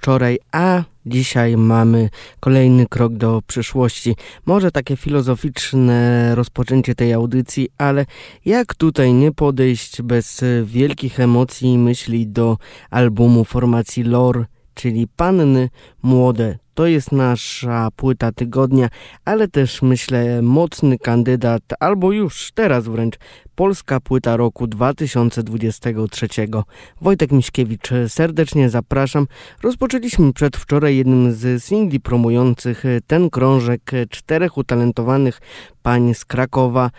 przedwczoraj, a dzisiaj mamy kolejny krok do przyszłości. Może takie filozoficzne rozpoczęcie tej audycji, ale jak tutaj nie podejść bez wielkich emocji i myśli do albumu formacji Lore, czyli Panny Młode. To jest nasza płyta tygodnia, ale też myślę mocny kandydat, albo już teraz wręcz polska płyta roku 2023. Wojtek Miśkiewicz, serdecznie zapraszam. Rozpoczęliśmy przedwczoraj jednym z singli promujących ten krążek czterech utalentowanych pań z Krakowa.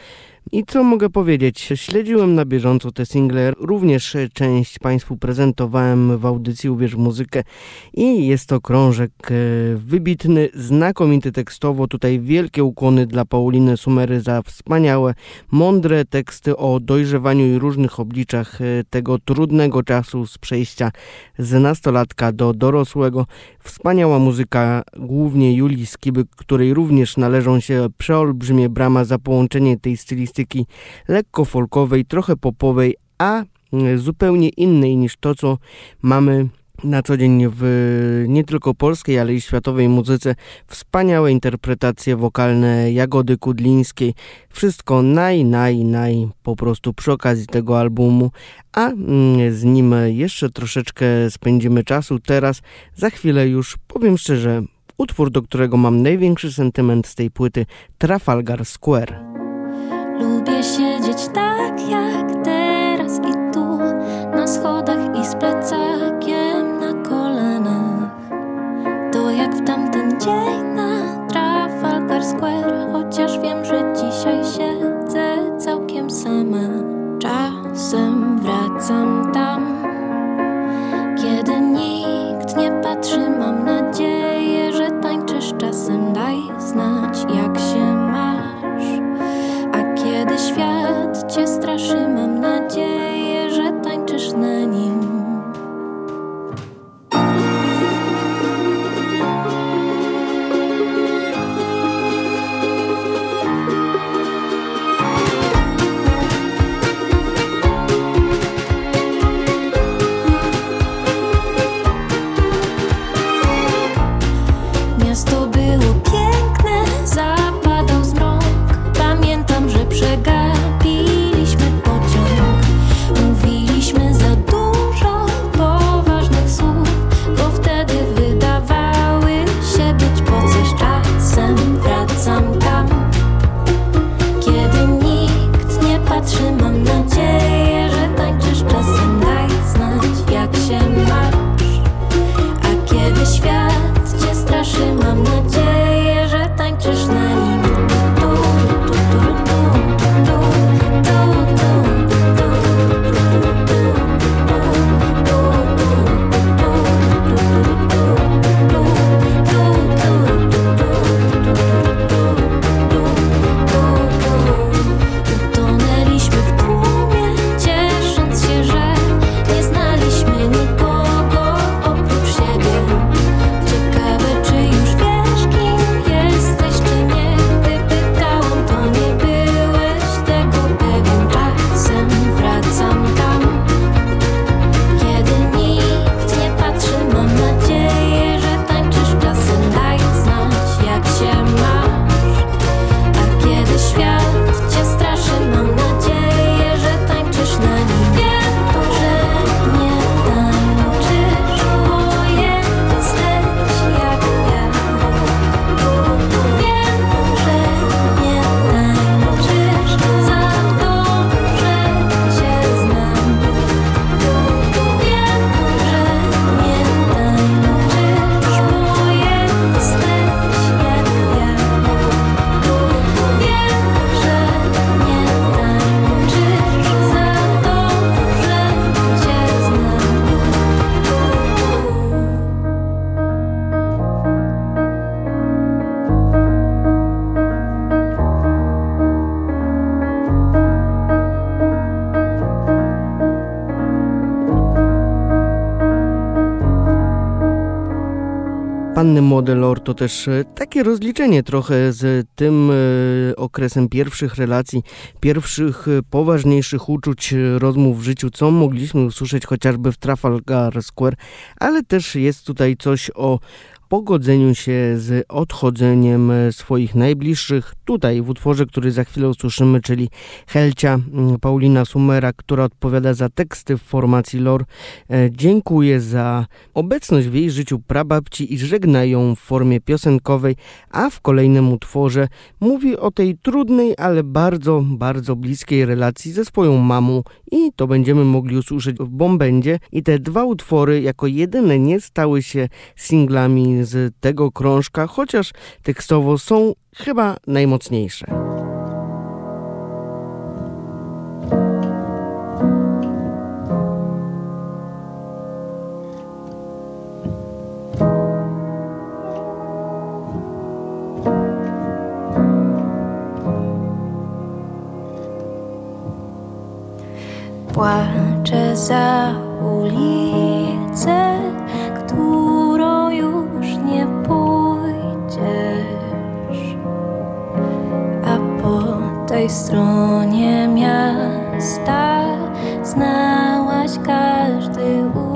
I co mogę powiedzieć? Śledziłem na bieżąco te single, również część Państwu prezentowałem w audycji Uwierz muzykę i jest to krążek e, wybitny, znakomity tekstowo. Tutaj wielkie ukłony dla Pauliny Sumery za wspaniałe, mądre teksty o dojrzewaniu i różnych obliczach e, tego trudnego czasu z przejścia z nastolatka do dorosłego. Wspaniała muzyka, głównie Julii Skiby, której również należą się przeolbrzymie brama za połączenie tej stylistyki lekko folkowej, trochę popowej, a mm, zupełnie innej niż to, co mamy na co dzień w nie tylko polskiej, ale i światowej muzyce. Wspaniałe interpretacje wokalne Jagody Kudlińskiej. Wszystko naj, naj, naj po prostu przy okazji tego albumu. A mm, z nim jeszcze troszeczkę spędzimy czasu. Teraz za chwilę już powiem szczerze, utwór, do którego mam największy sentyment z tej płyty Trafalgar Square. Lubię siedzieć tak jak teraz i tu na schodach i z plecakiem na kolanach. To jak w tamten dzień na Trafalgar Square, cię straszy, mam nadzieję, że tańczysz na nim. Lore to też e, takie rozliczenie trochę z tym e, okresem pierwszych relacji, pierwszych e, poważniejszych uczuć, rozmów w życiu, co mogliśmy usłyszeć chociażby w Trafalgar Square, ale też jest tutaj coś o pogodzeniu się z odchodzeniem swoich najbliższych. Tutaj w utworze, który za chwilę usłyszymy, czyli Helcia mm, Paulina Sumera, która odpowiada za teksty w formacji lore, e, dziękuję za obecność w jej życiu prababci i żegna ją w formie piosenkowej, a w kolejnym utworze mówi o tej trudnej, ale bardzo, bardzo bliskiej relacji ze swoją mamą. I to będziemy mogli usłyszeć w Bombendzie. I te dwa utwory jako jedyne nie stały się singlami z tego krążka, chociaż tekstowo są chyba najmocniejsze. Płaczę za ulicę, pójdziesz, a po tej stronie miasta znałaś każdy uśmiech.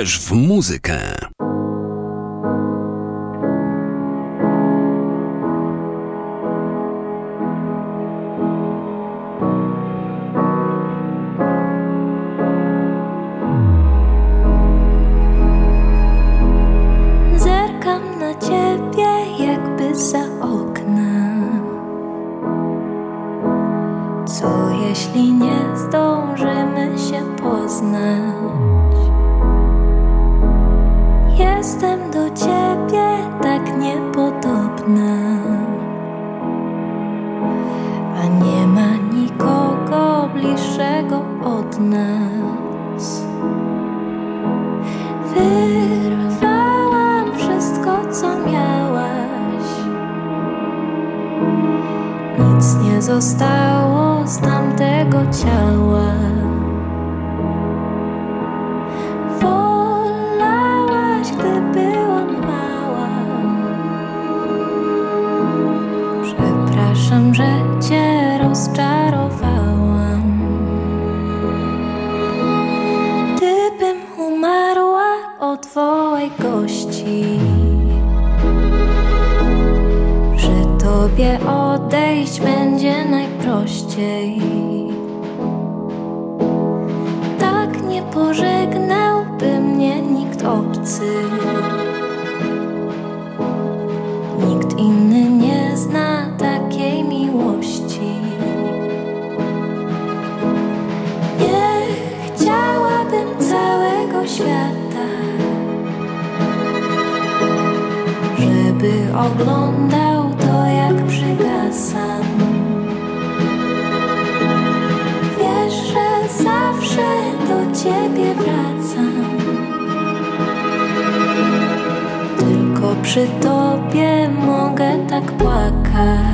Uwierz tobie odejść będzie najprościej. Tak nie pożegnałby mnie nikt obcy. Nikt inny nie zna takiej miłości. Nie chciałabym całego świata, żeby oglądał ciebie wracam. Tylko przy tobie mogę tak płakać.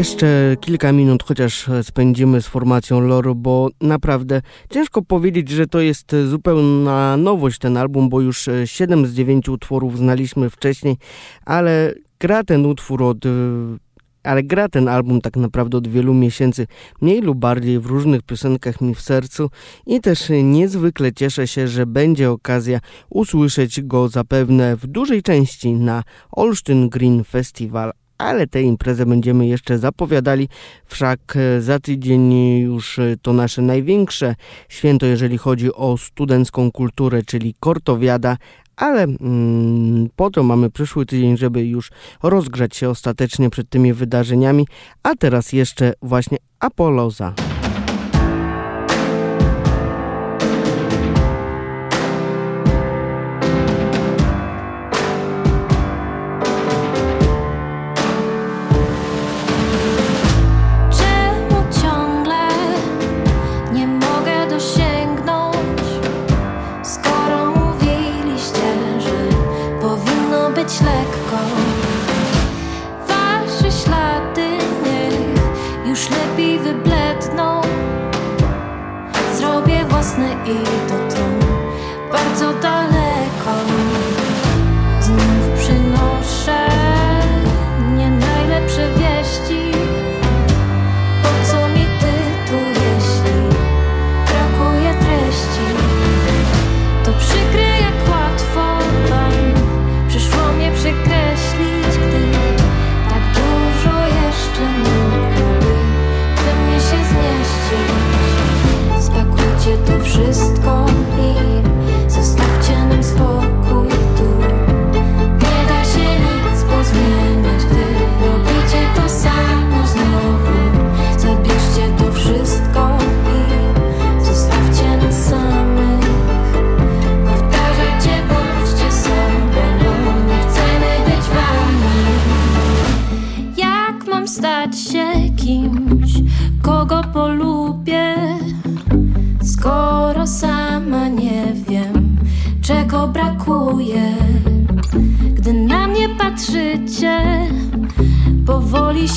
Jeszcze kilka minut chociaż e, spędzimy z formacją Loro, bo naprawdę ciężko powiedzieć, że to jest e, zupełna nowość ten album, bo już 7 z 9 utworów znaliśmy wcześniej, ale gra ten utwór od e, ale gra ten album tak naprawdę od wielu miesięcy, mniej lub bardziej w różnych piosenkach mi w sercu i też niezwykle cieszę się, że będzie okazja usłyszeć go zapewne w dużej części na Olsztyn Green Festival, ale tę imprezę będziemy jeszcze zapowiadali, wszak e, za tydzień już e, to nasze największe święto, jeżeli chodzi o studencką kulturę, czyli Kortowiada, ale mm, po to mamy przyszły tydzień, żeby już rozgrzać się ostatecznie przed tymi wydarzeniami, a teraz jeszcze właśnie Apoloza.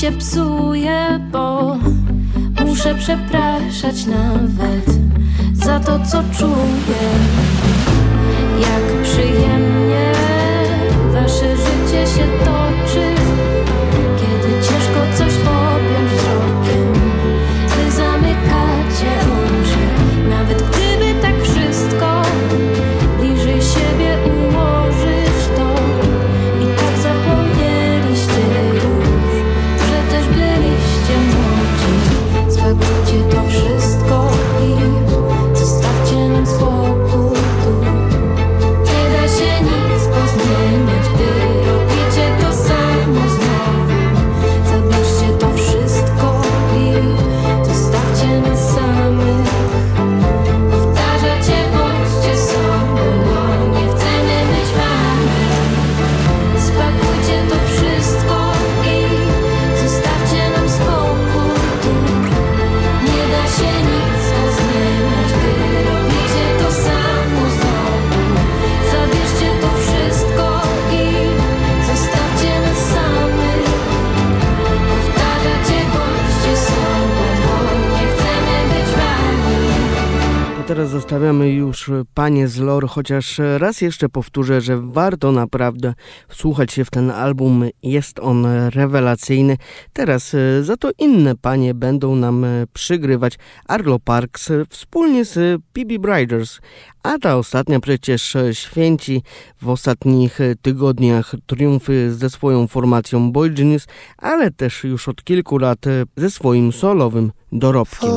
Się psuję, bo muszę przepraszać nawet za to, co czuję. Panie z chociaż raz jeszcze powtórzę, że warto naprawdę wsłuchać się w ten album, jest on rewelacyjny. Teraz e, za to inne panie będą nam e, przygrywać Arlo Parks wspólnie z PB Briders, a ta ostatnia przecież święci w ostatnich tygodniach triumfy ze swoją formacją Boy Genius, ale też już od kilku lat ze swoim solowym dorobkiem.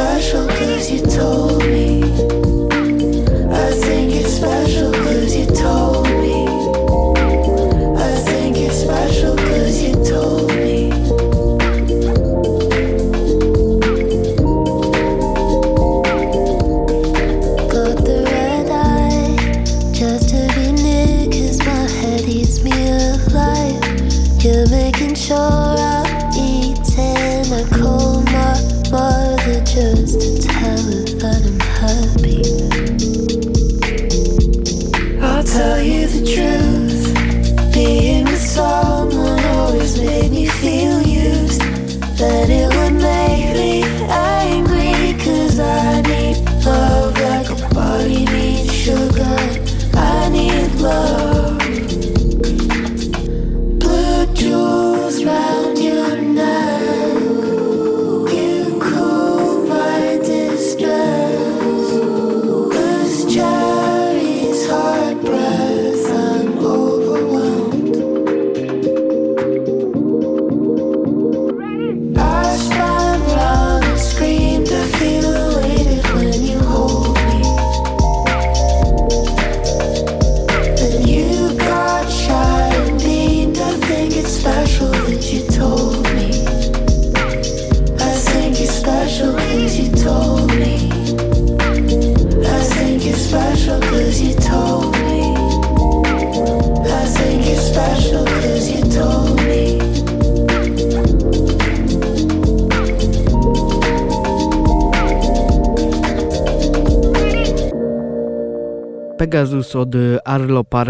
Special cause you told me.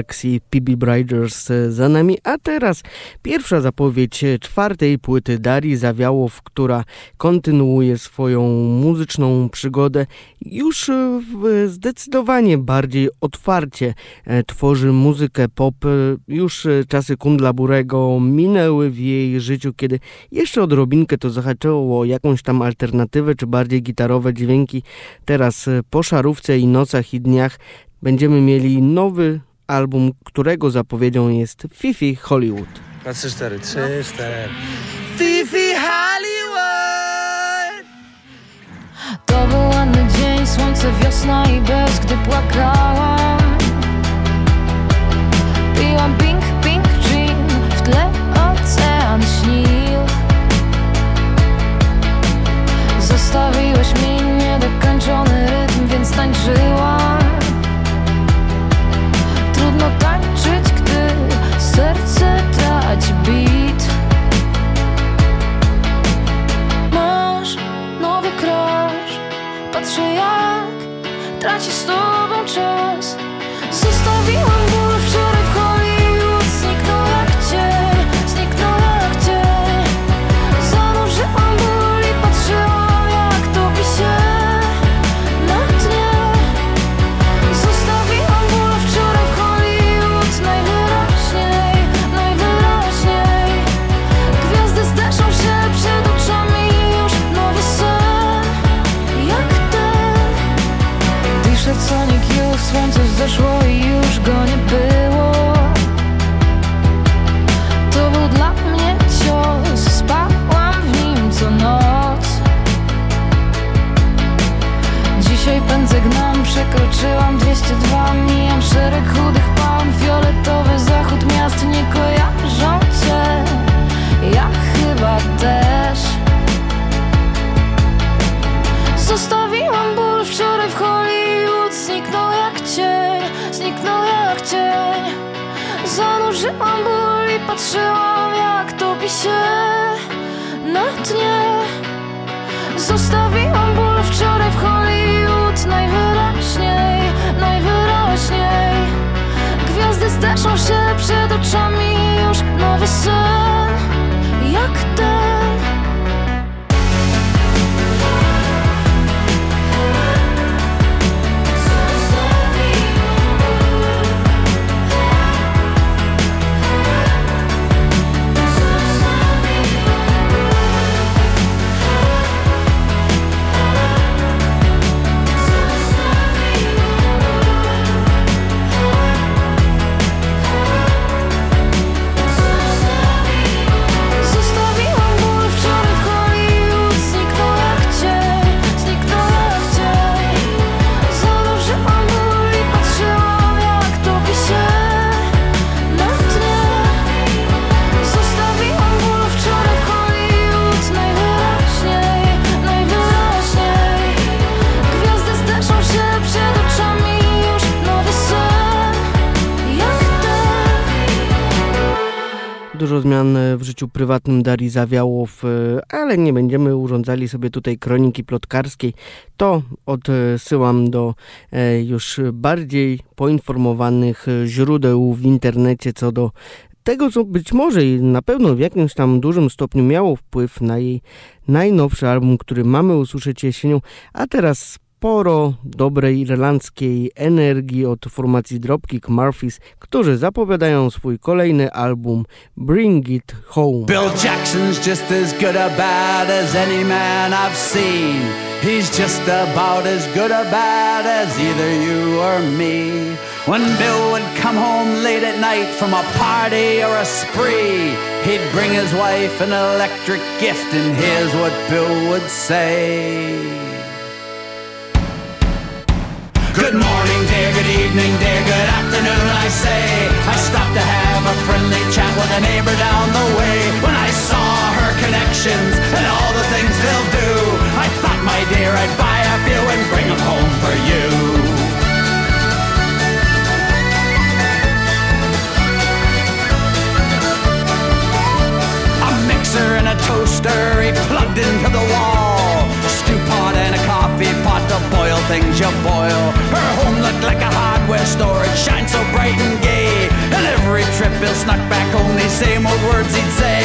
Parks i PB Briders za nami, a teraz pierwsza zapowiedź czwartej płyty Darii Zawiałow, która kontynuuje swoją muzyczną przygodę już w- zdecydowanie bardziej otwarcie e, tworzy muzykę pop. Już e, czasy Kundla Burego minęły w jej życiu, kiedy jeszcze odrobinkę to zahaczyło o jakąś tam alternatywę, czy bardziej gitarowe dźwięki. Teraz e, po szarówce i nocach i dniach będziemy mieli nowy album, którego zapowiedzią jest Fifi Hollywood. Na 3, 4, 3, 4. Fifi Hollywood! To był ładny dzień, słońce, wiosna i bez, gdy płakałam Piłam pink, pink gin, w tle ocean śnił Zostawiłeś mi niedokończony rytm, więc tańczyłam Trudno tańczyć, gdy serce traci beat. Masz nowy crush. Patrzę jak traci z tobą czas. Zostawiłam życiu prywatnym Darii Zawiałow, e, ale nie będziemy urządzali sobie tutaj kroniki plotkarskiej. To odsyłam do e, już bardziej poinformowanych źródeł w internecie co do tego, co być może i na pewno w jakimś tam dużym stopniu miało wpływ na jej najnowszy album, który mamy usłyszeć jesienią, a teraz sporo dobrej irlandzkiej energii od formacji Dropkick Murphys, którzy zapowiadają swój kolejny album Bring It Home. Bill Jackson's just as good a bad as any man I've seen. He's just about as good a bad as either you or me. When Bill would come home late at night from a party or a spree, he'd bring his wife an electric gift, and here's what Bill would say. Good morning, dear, good evening, dear, good afternoon, I say. I stopped to have a friendly chat with a neighbor down the way. When I saw her connections and all the things they'll do, I thought, my dear, I'd buy a few and bring them home for you. A mixer and a toaster he plugged into the wall. Coffee pot to boil things you boil. Her home looked like a hardware store, it shined so bright and gay. And every trip Bill snuck back home, these same old words he'd say.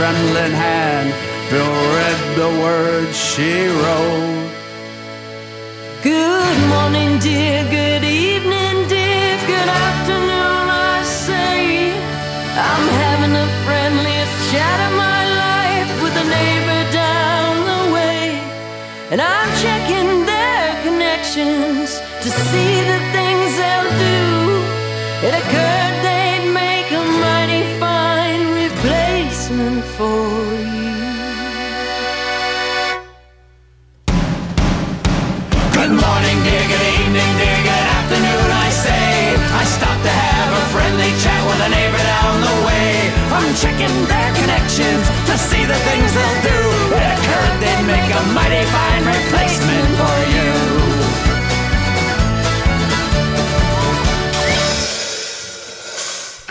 Trembling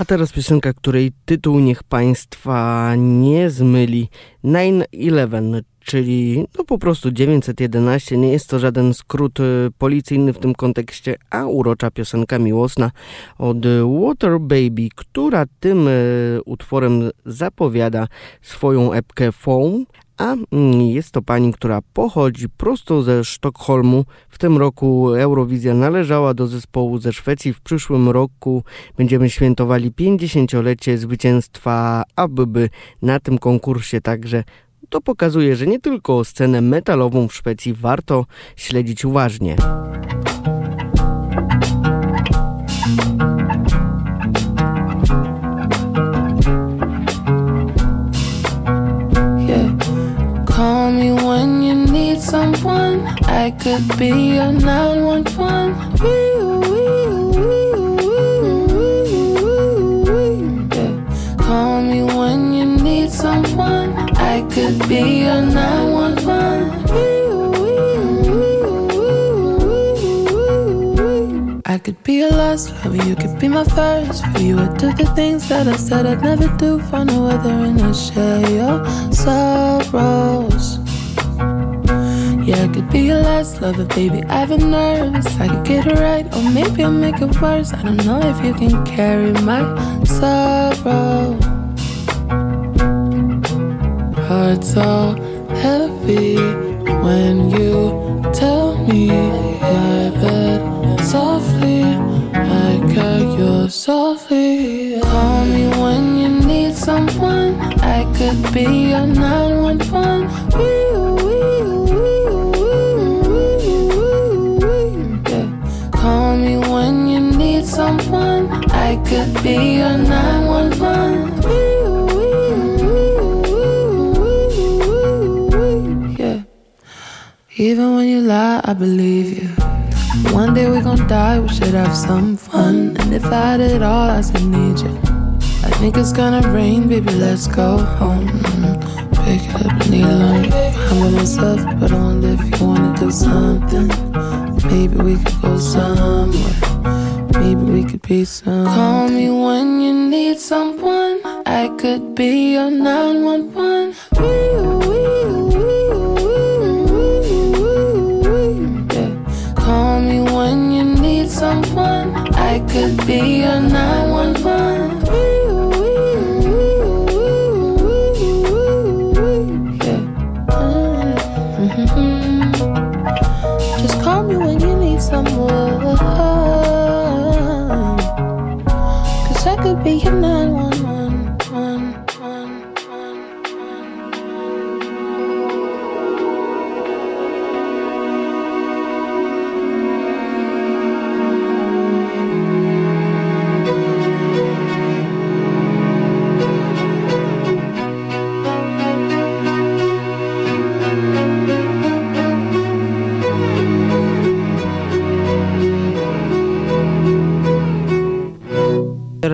teraz piosenka, której tytuł niech Państwa nie zmyli. 9-11, czyli no po prostu 911. Nie jest to żaden skrót y, policyjny w tym kontekście, a urocza piosenka miłosna od Water Baby, która tym y, utworem zapowiada swoją epkę Foam. A mm, jest to pani, która pochodzi prosto ze Sztokholmu. W tym roku Eurowizja należała do zespołu ze Szwecji. W przyszłym roku będziemy świętowali 50-lecie zwycięstwa ABB na tym konkursie, także to pokazuje, że nie tylko scenę metalową w Szwecji warto śledzić uważnie. I could be your 911. Wee-oo, wee-oo, wee-oo, wee-oo, wee-oo, wee-oo. Yeah. Call me when you need someone. I could be your 911. Wee-oo, wee-oo, wee-oo, wee-oo, wee-oo. I could be your last lover, you could be my first. For you, I do the things that I said I'd never do for no other, and I share your sorrows. Yeah, I could be your last lover, baby. I've been nervous. I could get it right, or maybe I'll make it worse. I don't know if you can carry my sorrow. Heart's so heavy when you tell me my bed softly. I got your softly. Call me when you need someone. I could be your 911. Could be your 911. Wee-oo, wee-oo, wee-oo, wee-oo, wee-oo. Yeah. Even when you lie, I believe you. One day we gon' die, we should have some fun. And if I had it all, I still need you. I think it's gonna rain, baby, let's go home. Pick up, need a line. I'm by myself, but wonder if you wanna do something. Maybe we could go somewhere. Maybe we could be some. Call me when you need someone. I could be your 911. Wee-oo, wee-oo, wee-oo, wee-oo, wee-oo, wee-oo. Yeah. Call me when you need someone. I could be your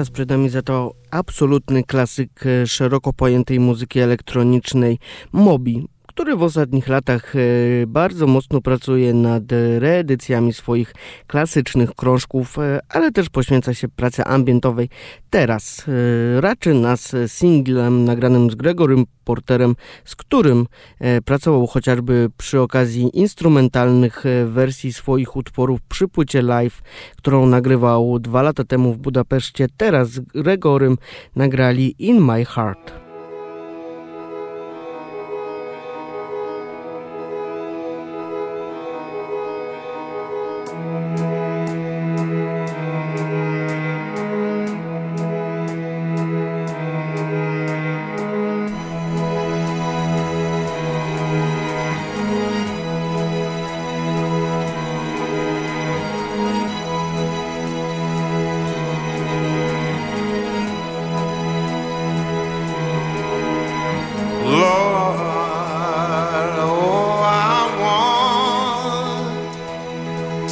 Teraz przed nami za to absolutny klasyk e, szeroko pojętej muzyki elektronicznej Mobi, który w ostatnich latach e, bardzo mocno pracuje nad reedycjami swoich klasycznych krążków, e, ale też poświęca się pracy ambientowej. Teraz e, raczy nas singlem nagranym z Gregorym Porterem, z którym pracował chociażby przy okazji instrumentalnych wersji swoich utworów przy płycie live, którą nagrywał dwa lata temu w Budapeszcie. Teraz z Gregorym nagrali In My Heart.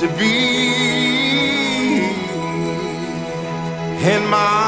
To be in my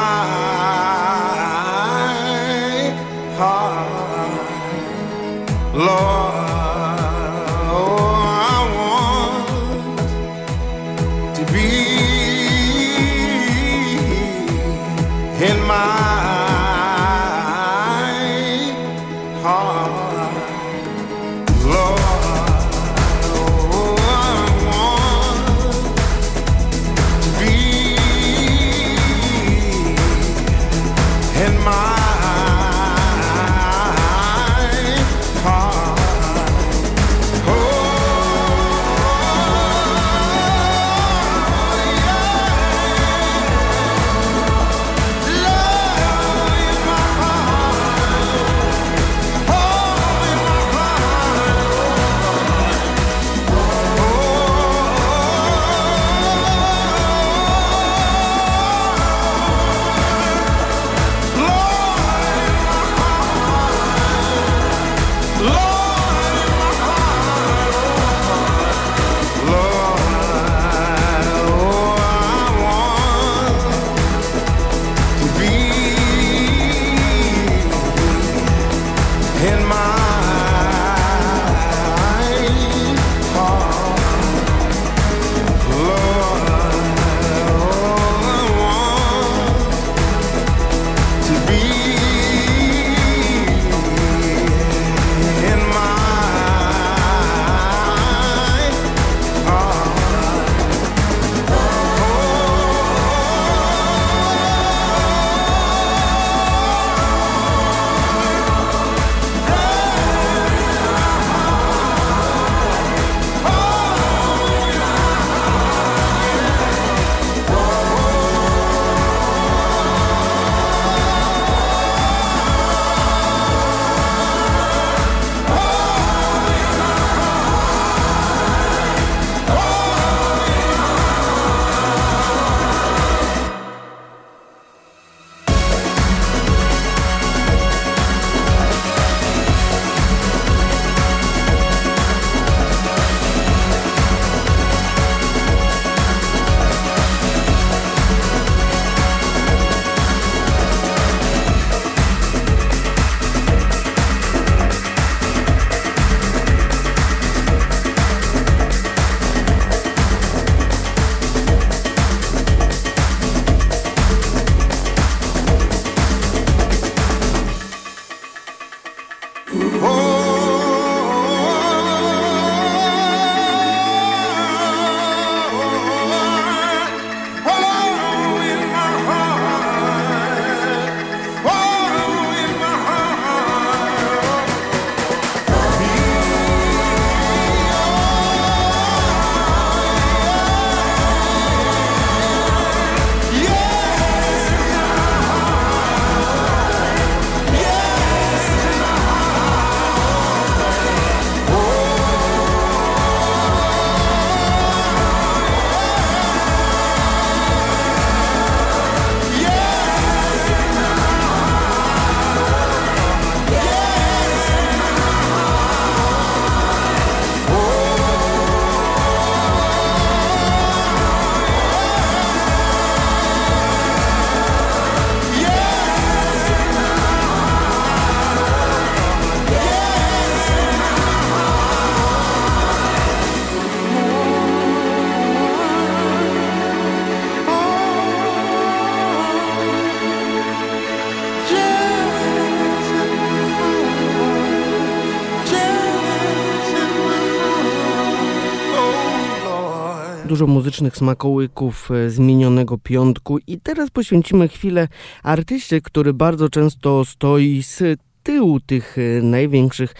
Dużo muzycznych smakołyków e, z minionego piątku. I teraz poświęcimy chwilę artyście, który bardzo często stoi z tyłu tych e, największych.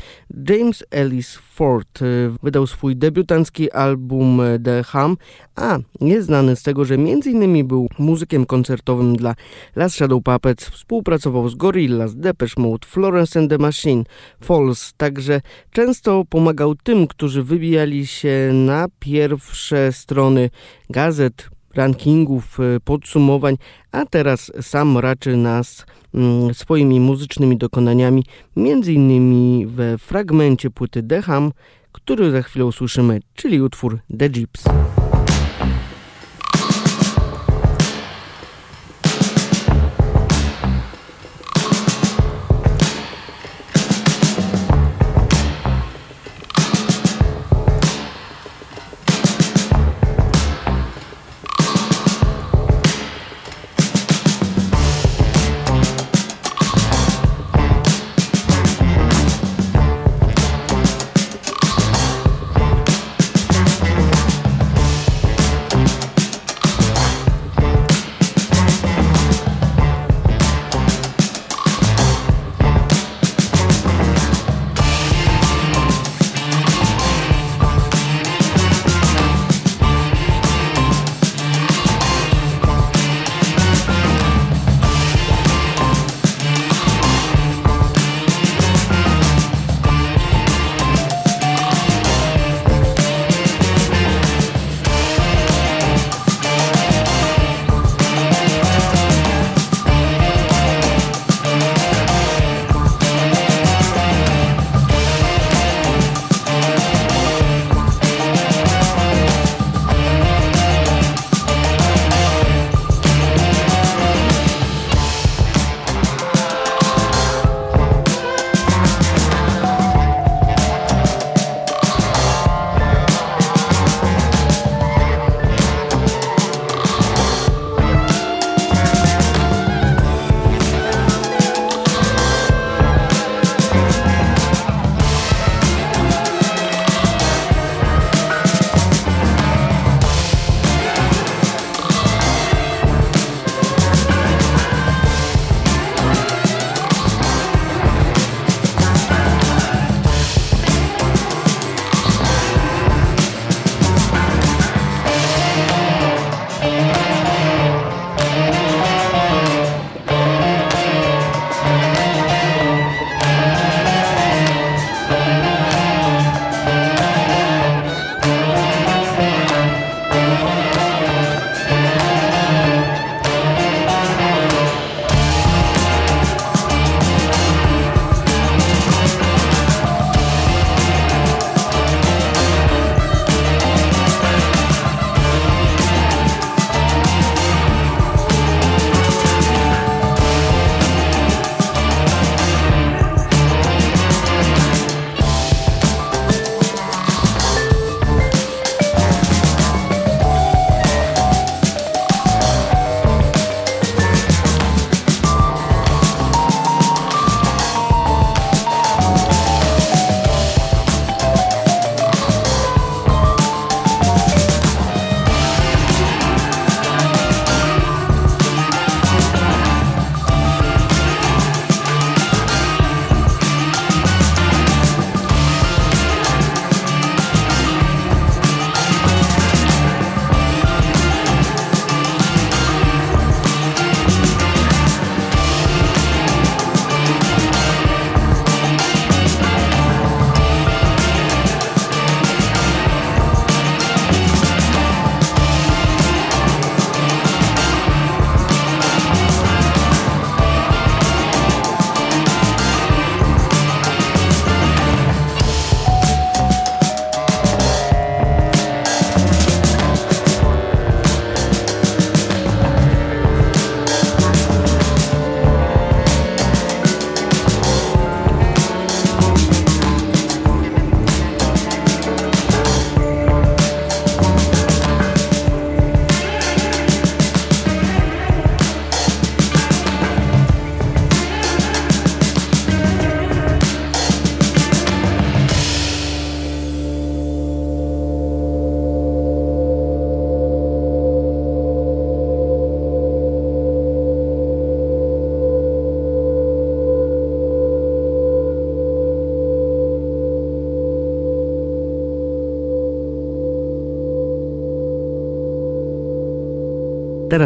James Ellis Ford e, wydał swój debiutancki album e, The Hum, a jest znany z tego, że m.in. był muzykiem koncertowym dla Last Shadow Puppets, współpracował z Gorillaz, Depeche Mode, Florence and the Machine, Falls, także często pomagał tym, którzy wybijali się na pierwsze strony gazet, rankingów, e, podsumowań, a teraz sam raczy nas mm, swoimi muzycznymi dokonaniami, między innymi we fragmencie płyty Hum, który za chwilę usłyszymy, czyli utwór The Jeeps.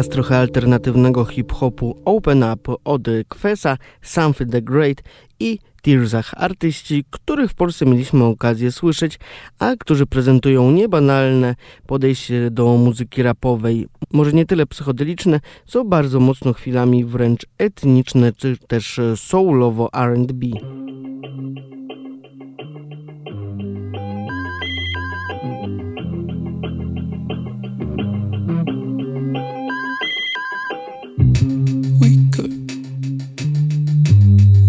Teraz trochę alternatywnego hip-hopu Open Up od Kwesa, Something the Great i Tearsach, artyści, których w Polsce mieliśmy okazję słyszeć, a którzy prezentują niebanalne podejście do muzyki rapowej. Może nie tyle psychodeliczne, co bardzo mocno chwilami wręcz etniczne, czy też soulowo R&B.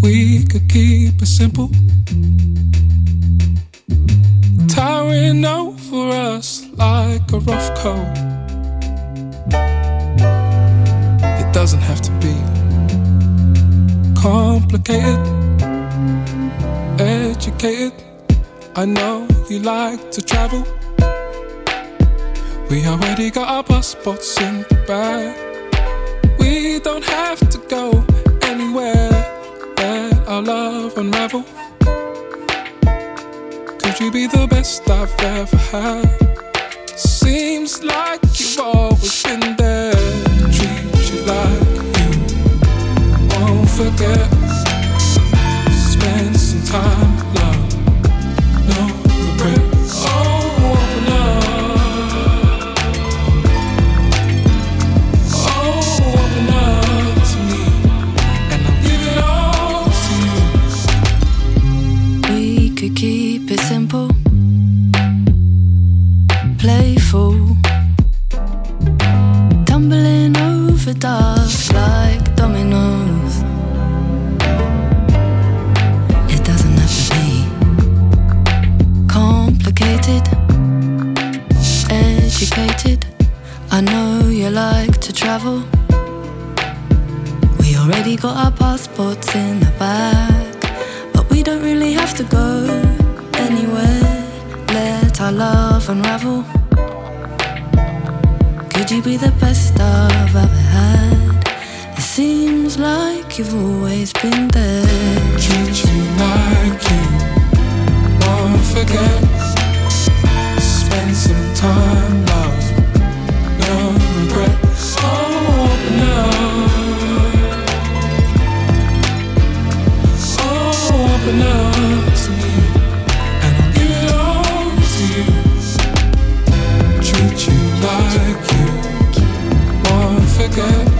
We could keep it simple. Towering over us like a rough coat. It doesn't have to be complicated, educated. I know you like to travel. We already got our passports in the bag. We don't have to go anywhere. Our love unravel. Could you be the best I've ever had? Seems like you've always been there. Treat you like you won't forget. Travel. We already got our passports in the bag. But we don't really have to go anywhere. Let our love unravel. Could you be the best I've ever had? It seems like you've always been there. Treat you like you won't forget. Spend some time, love. Girl.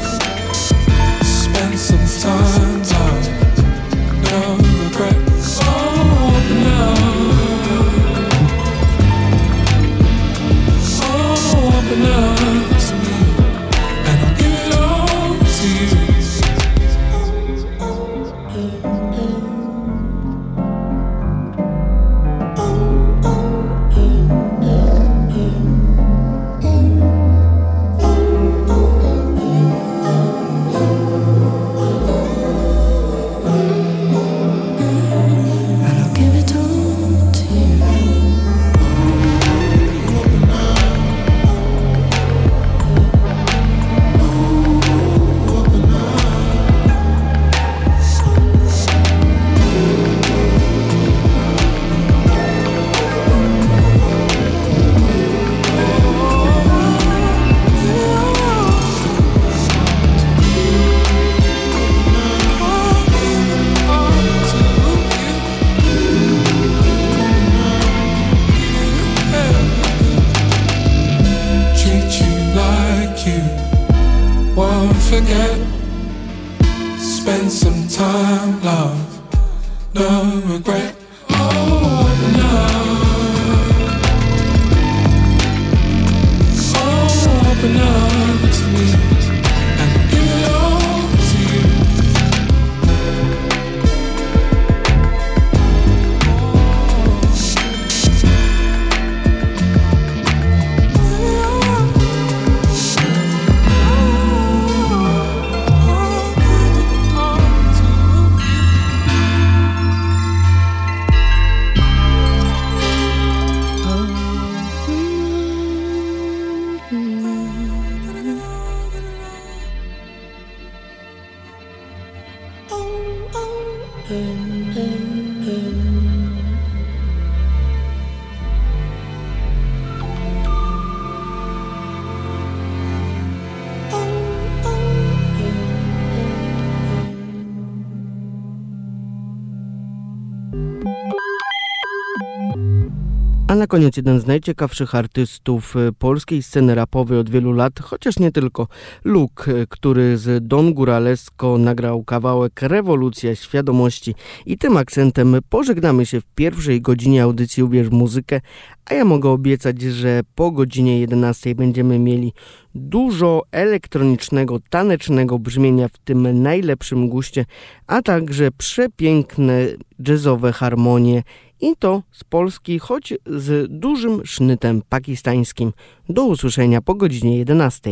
Koniec jeden z najciekawszych artystów y, polskiej sceny rapowej od wielu lat, chociaż nie tylko. Luke, y, który z Don Guralesco nagrał kawałek Rewolucja Świadomości i tym akcentem pożegnamy się w pierwszej godzinie audycji Ubierz Muzykę, a ja mogę obiecać, że po godzinie 11 będziemy mieli dużo elektronicznego, tanecznego brzmienia w tym najlepszym guście, a także przepiękne jazzowe harmonie i to z Polski, choć z dużym sznytem pakistańskim. Do usłyszenia po godzinie 11.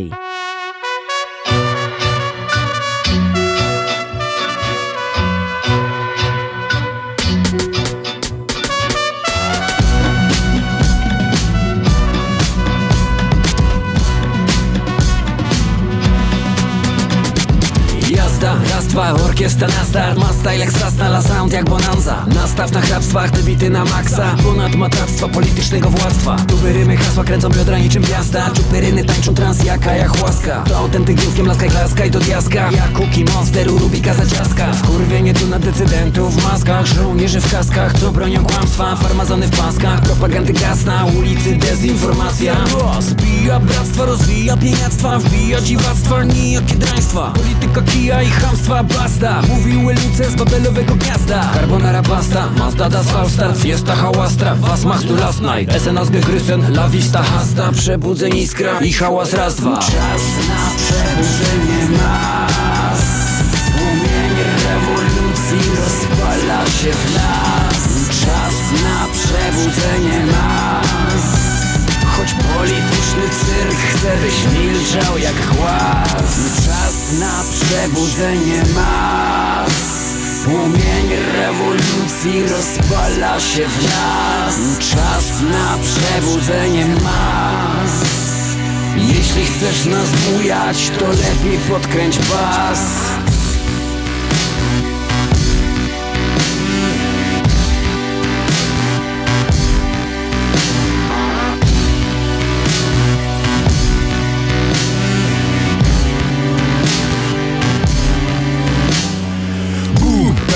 orkiestra na start Ma style jak la sound jak bonanza. Nastaw na hrabstwach, te bity na maksa. Ponad matactwa politycznego władztwa. Tuby rymy, hasła kręcą biodra niczym piasta Czuperyny tańczą trans jak łaska. To autentyk wielkiem laska i klaska i do diaska. Jak kuki, monster, u Rubika za ciastka Skurwienie tu na decydentów w maskach. Żołnierze w kaskach, co bronią kłamstwa. Farmazony w paskach, propagandy gaz na ulicy Dezinformacja. O, Zbija bractwa, rozwija pieniactwa. Wbija dziwactwa, nijakie draństwa. Polityka kija i chamstwa, basta Mówiły luce z babelowego gniazda. Carbonara pasta, Mazda das Falstart Fiesta hałastra, was machst du last night. SNS gegrysen, la vista hasta. Przebudzeń iskra i hałas raz, dwa. Czas na przebudzenie nas. Płomień rewolucji rozpala się w nas. Czas na przebudzenie nas. Choć polityczny cyrk chce byś milczał jak głaz. Czas na przebudzenie mas. Płomień rewolucji rozpala się w nas. Czas na przebudzenie mas. Jeśli chcesz nas bujać, to lepiej podkręć bas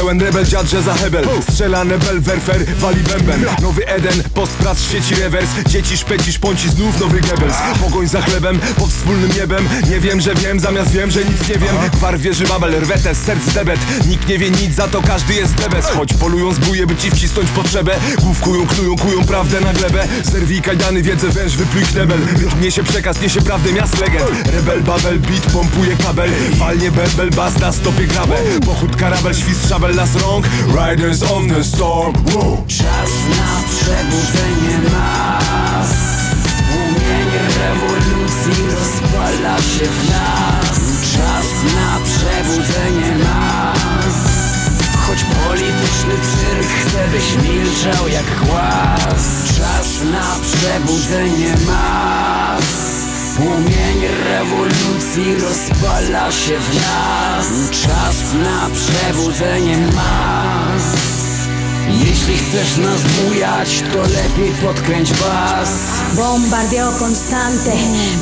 pełen rebel, dziad, że za hebel. Strzela nebel, werfer, wali bęben. Nowy Eden, postprac, świeci rewers. Dzieci szpeci, szponci, znów nowy Goebbels Pogoń za chlebem, pod wspólnym niebem. Nie wiem, że wiem, zamiast wiem, że nic nie wiem. Gwar wieży babel, rwete, serc debet. Nikt nie wie nic, za to każdy jest debes. Choć polują zbóje, by ci wcisnąć potrzebę. Główkują, knują, kują prawdę na glebę. Zerwij kajdany, wiedzę, węż, wypluj knebel. Niesie przekaz, niesie prawdę miast legend. Rebel, babel, beat, pompuje kabel. Walnie bebel, bas na stopie grabę. Pochód karabel, świst szabel, las rąk Riders of the storm, wow. Czas na przebudzenie nas. Płomień rewolucji rozpala się w nas. Czas na przebudzenie nas. Choć polityczny cyrk chce byś milczał jak głaz. Czas na przebudzenie mas Płomień rewolucji rozpala się w nas Czas na przebudzenie mas jeśli chcesz nas bujać, to lepiej podkręć bas Bombardeo constante,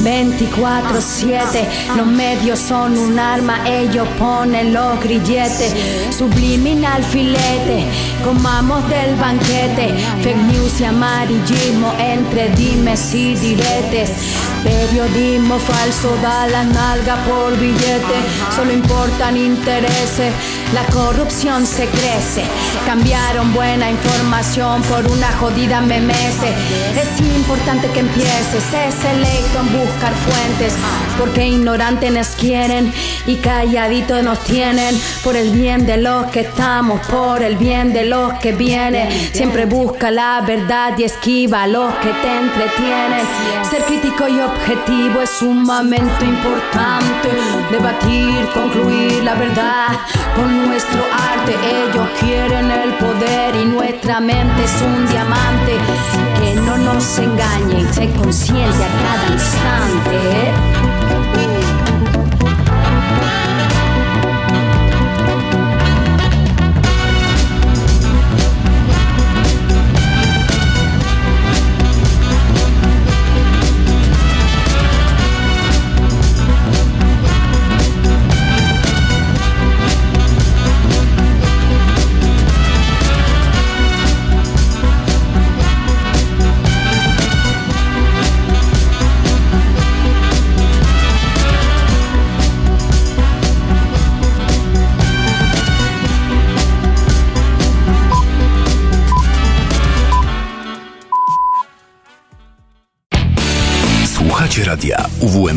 24-7. Los medios son un arma, ellos ponen los grilletes. Subliminal filete, comamos del banquete. Fake news y amarillismo entre dimes y diretes. Periodismo falso da la nalga por billete. Solo importan intereses, la corrupción se crece. Cambiaron buena información por una jodida memese. Es importante que empieces, es selecto en buscar fuentes. Porque ignorantes nos quieren y calladitos nos tienen. Por el bien de los que estamos, por el bien de los que vienen. Siempre busca la verdad y esquiva a los que te entretienen. Ser crítico y objetivo es sumamente importante. Debatir, concluir la verdad con nuestro arte. Ellos quieren el poder y nuestra mente es un diamante. Que no nos engañen, sé consciente a cada instante.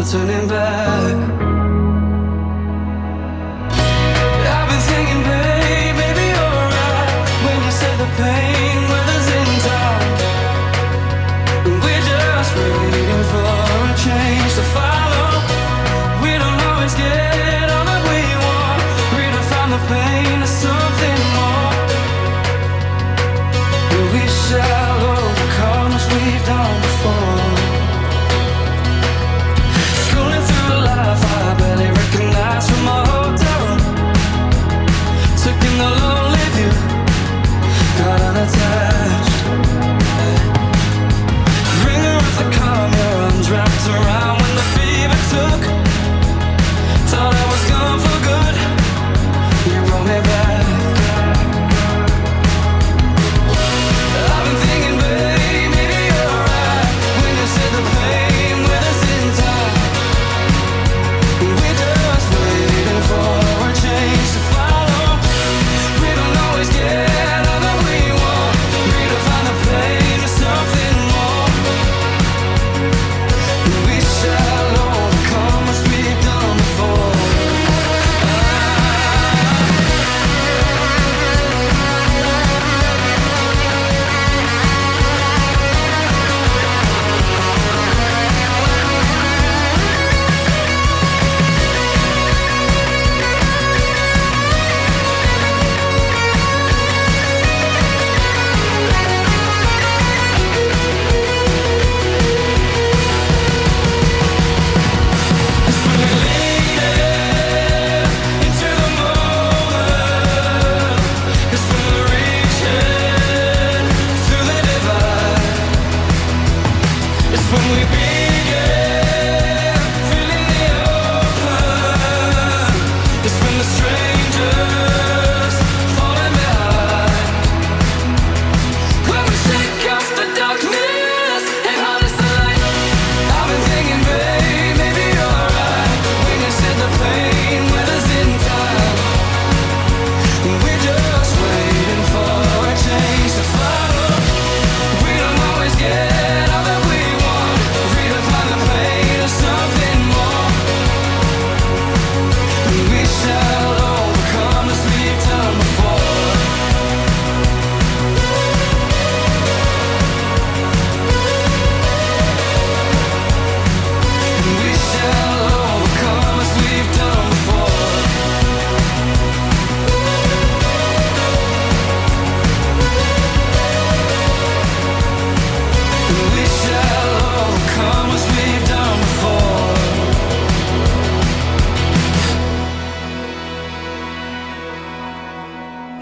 no turning back.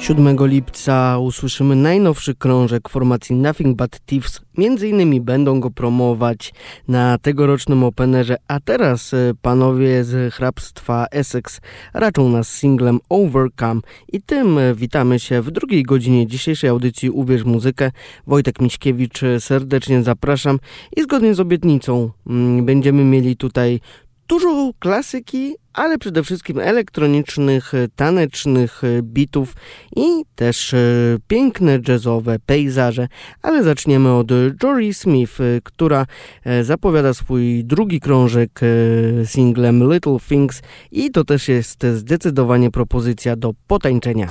7 lipca usłyszymy najnowszy krążek formacji Nothing But Thieves. Między innymi będą go promować na tegorocznym openerze, a teraz e, panowie z hrabstwa Essex raczą nas singlem Overcome i tym e, witamy się w drugiej godzinie dzisiejszej audycji Uwierz Muzykę. Wojtek Miśkiewicz e, serdecznie zapraszam i zgodnie z obietnicą mm, będziemy mieli tutaj Dużo klasyki, ale przede wszystkim elektronicznych, e, tanecznych e, bitów i też e, piękne jazzowe pejzaże. Ale zaczniemy od Jory Smith, która zapowiada swój drugi krążek singlem Little Things i to też jest zdecydowanie propozycja do potańczenia.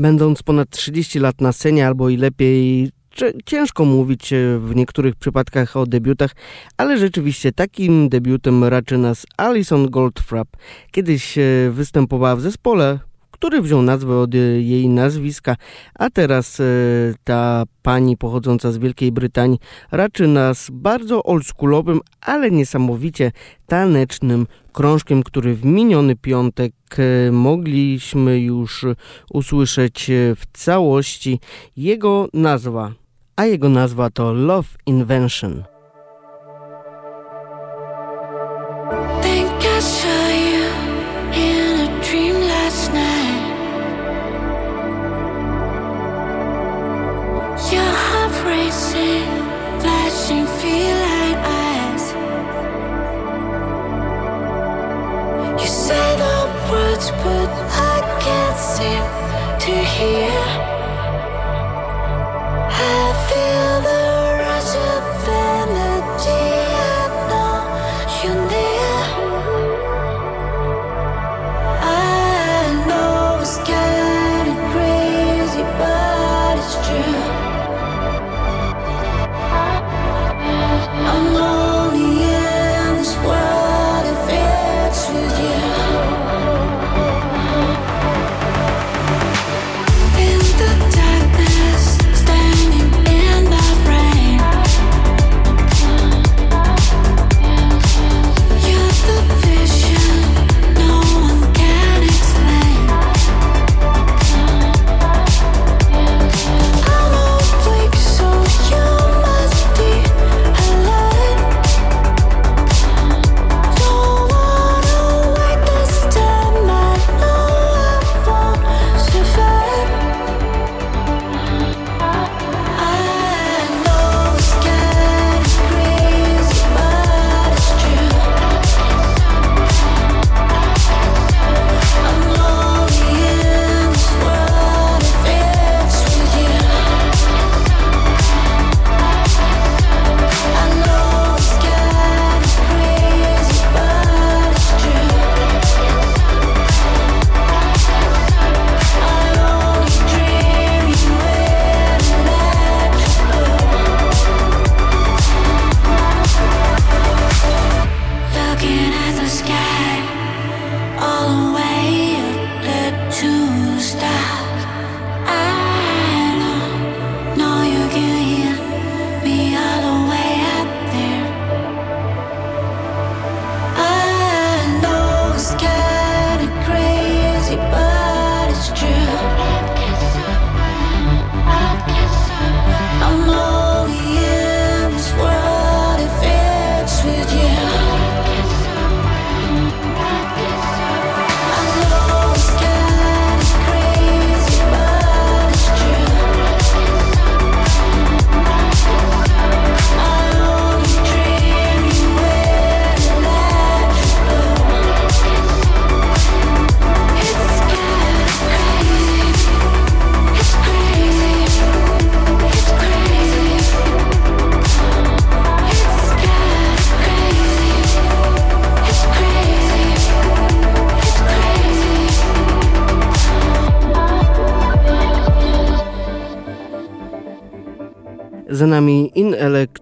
będąc ponad 30 lat na scenie, albo i lepiej ciężko mówić e, w niektórych przypadkach o debiutach, ale rzeczywiście takim debiutem raczy nas Alison Goldfrapp. Kiedyś e, występowała w zespole który wziął nazwę od e, jej nazwiska, a teraz e, ta pani pochodząca z Wielkiej Brytanii raczy nas bardzo oldschoolowym, ale niesamowicie tanecznym krążkiem, który w miniony piątek e, mogliśmy już usłyszeć w całości. Jego nazwa, a jego nazwa to Love Invention. but I can't seem to hear.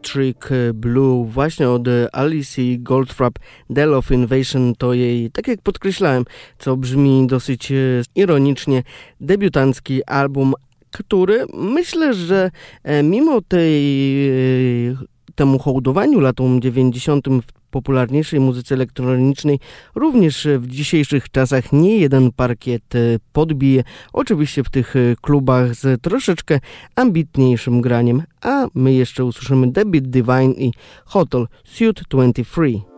Electric e, Blue właśnie od e, Alice Goldfrapp. Dell of Invasion to jej, tak jak podkreślałem, co brzmi dosyć e, ironicznie, debiutancki album, który myślę, że mimo tej temu hołdowaniu latom 90. w popularniejszej muzyce elektronicznej również w dzisiejszych czasach nie jeden parkiet e, podbije. Oczywiście w tych e, klubach z troszeczkę ambitniejszym graniem, a my jeszcze usłyszymy Debit Divine i Hotel Suite 23.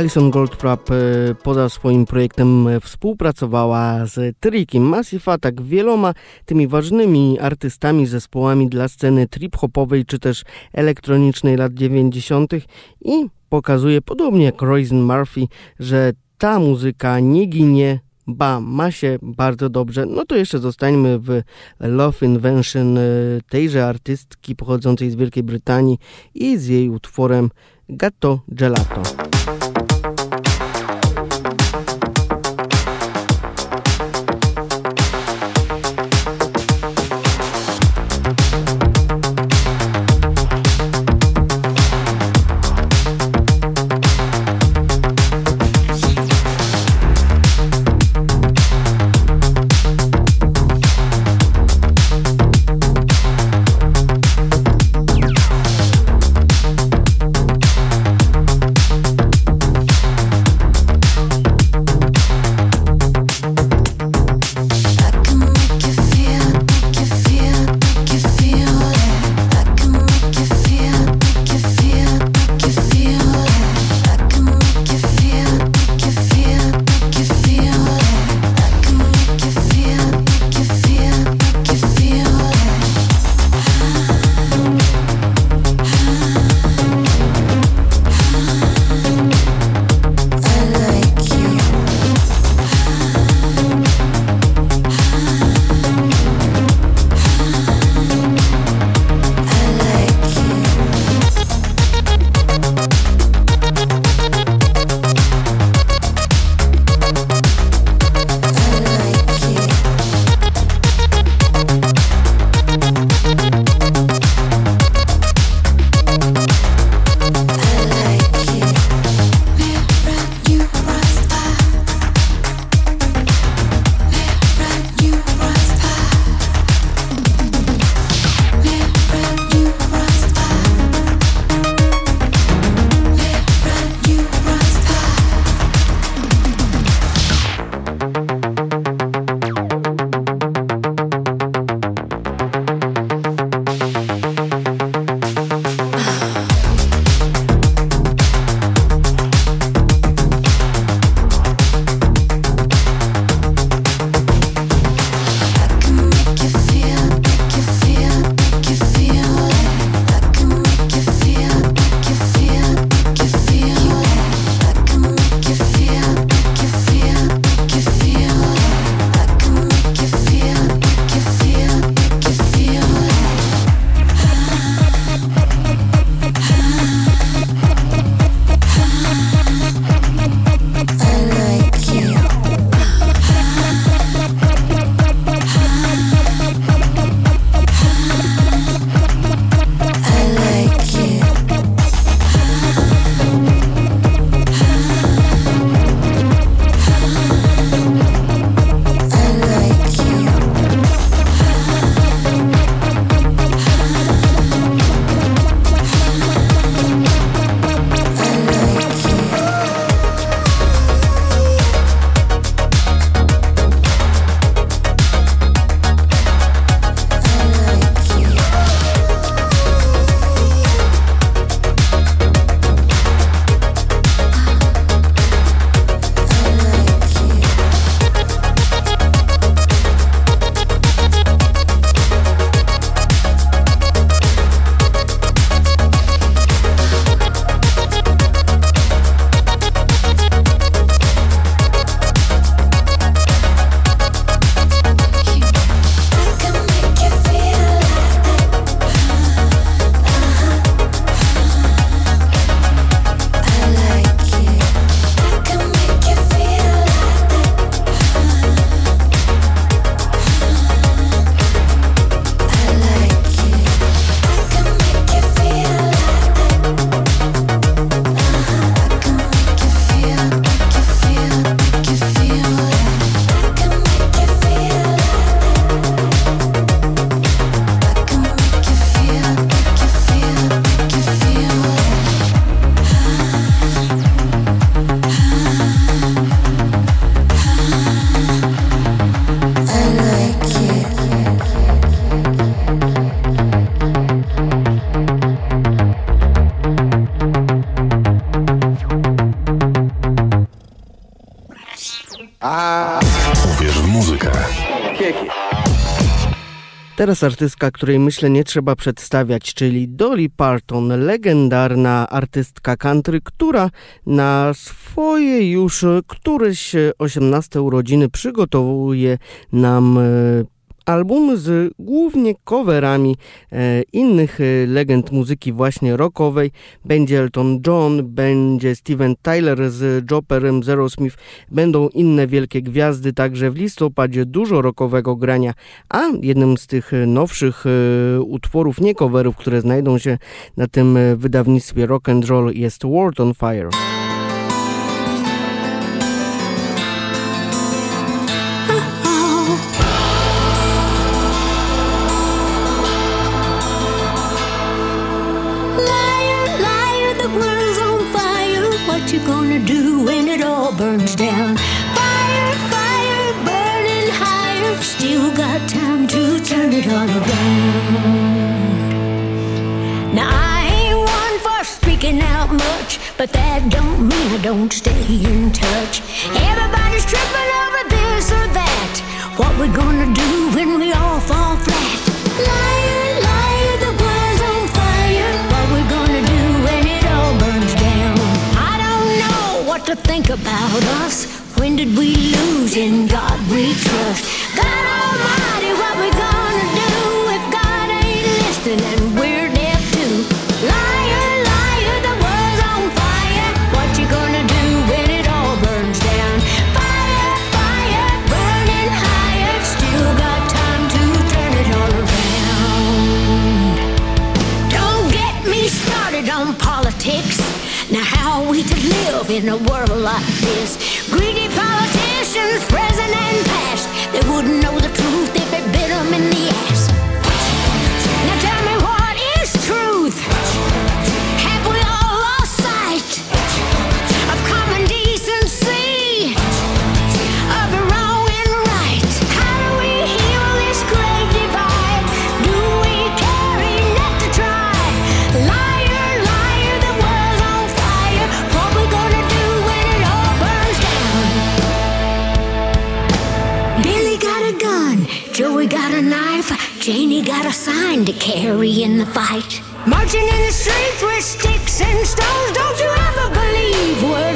Alison Goldfrapp e, poza swoim projektem e, współpracowała z Trikiem, Massive Attack, wieloma tymi ważnymi artystami, zespołami dla sceny trip-hopowej czy też elektronicznej lat 90. i pokazuje, podobnie jak Roisin Murphy, że ta muzyka nie ginie, ba, ma się bardzo dobrze. No to jeszcze zostańmy w Love Invention e, tejże artystki pochodzącej z Wielkiej Brytanii i z jej utworem Gatto Gelato. Teraz artystka, której myślę nie trzeba przedstawiać, czyli Dolly Parton, legendarna artystka country, która na swoje już któreś 18 urodziny przygotowuje nam e, album z głównie coverami e, innych e, legend muzyki właśnie rockowej. Będzie Elton John, będzie Steven Tyler z Joperem, Zero Smith, będą inne wielkie gwiazdy, także w listopadzie dużo rockowego grania, a jednym z tych nowszych e, utworów, nie coverów, które znajdą się na tym wydawnictwie Rock and Roll jest World on Fire. But that don't mean I don't stay in touch. Everybody's tripping over this or that. What we gonna do when we all fall flat? Liar, liar, the world's on fire. What we gonna do when it all burns down? I don't know what to think about us. When did we lose in God we trust? God Almighty, what we in a world like this? Greedy politicians, present and past, they wouldn't know the truth if it bit them in the ass. Now, tell me what is truth? Janie got a sign to carry in the fight. Marching in the streets with sticks and stones. Don't you ever believe words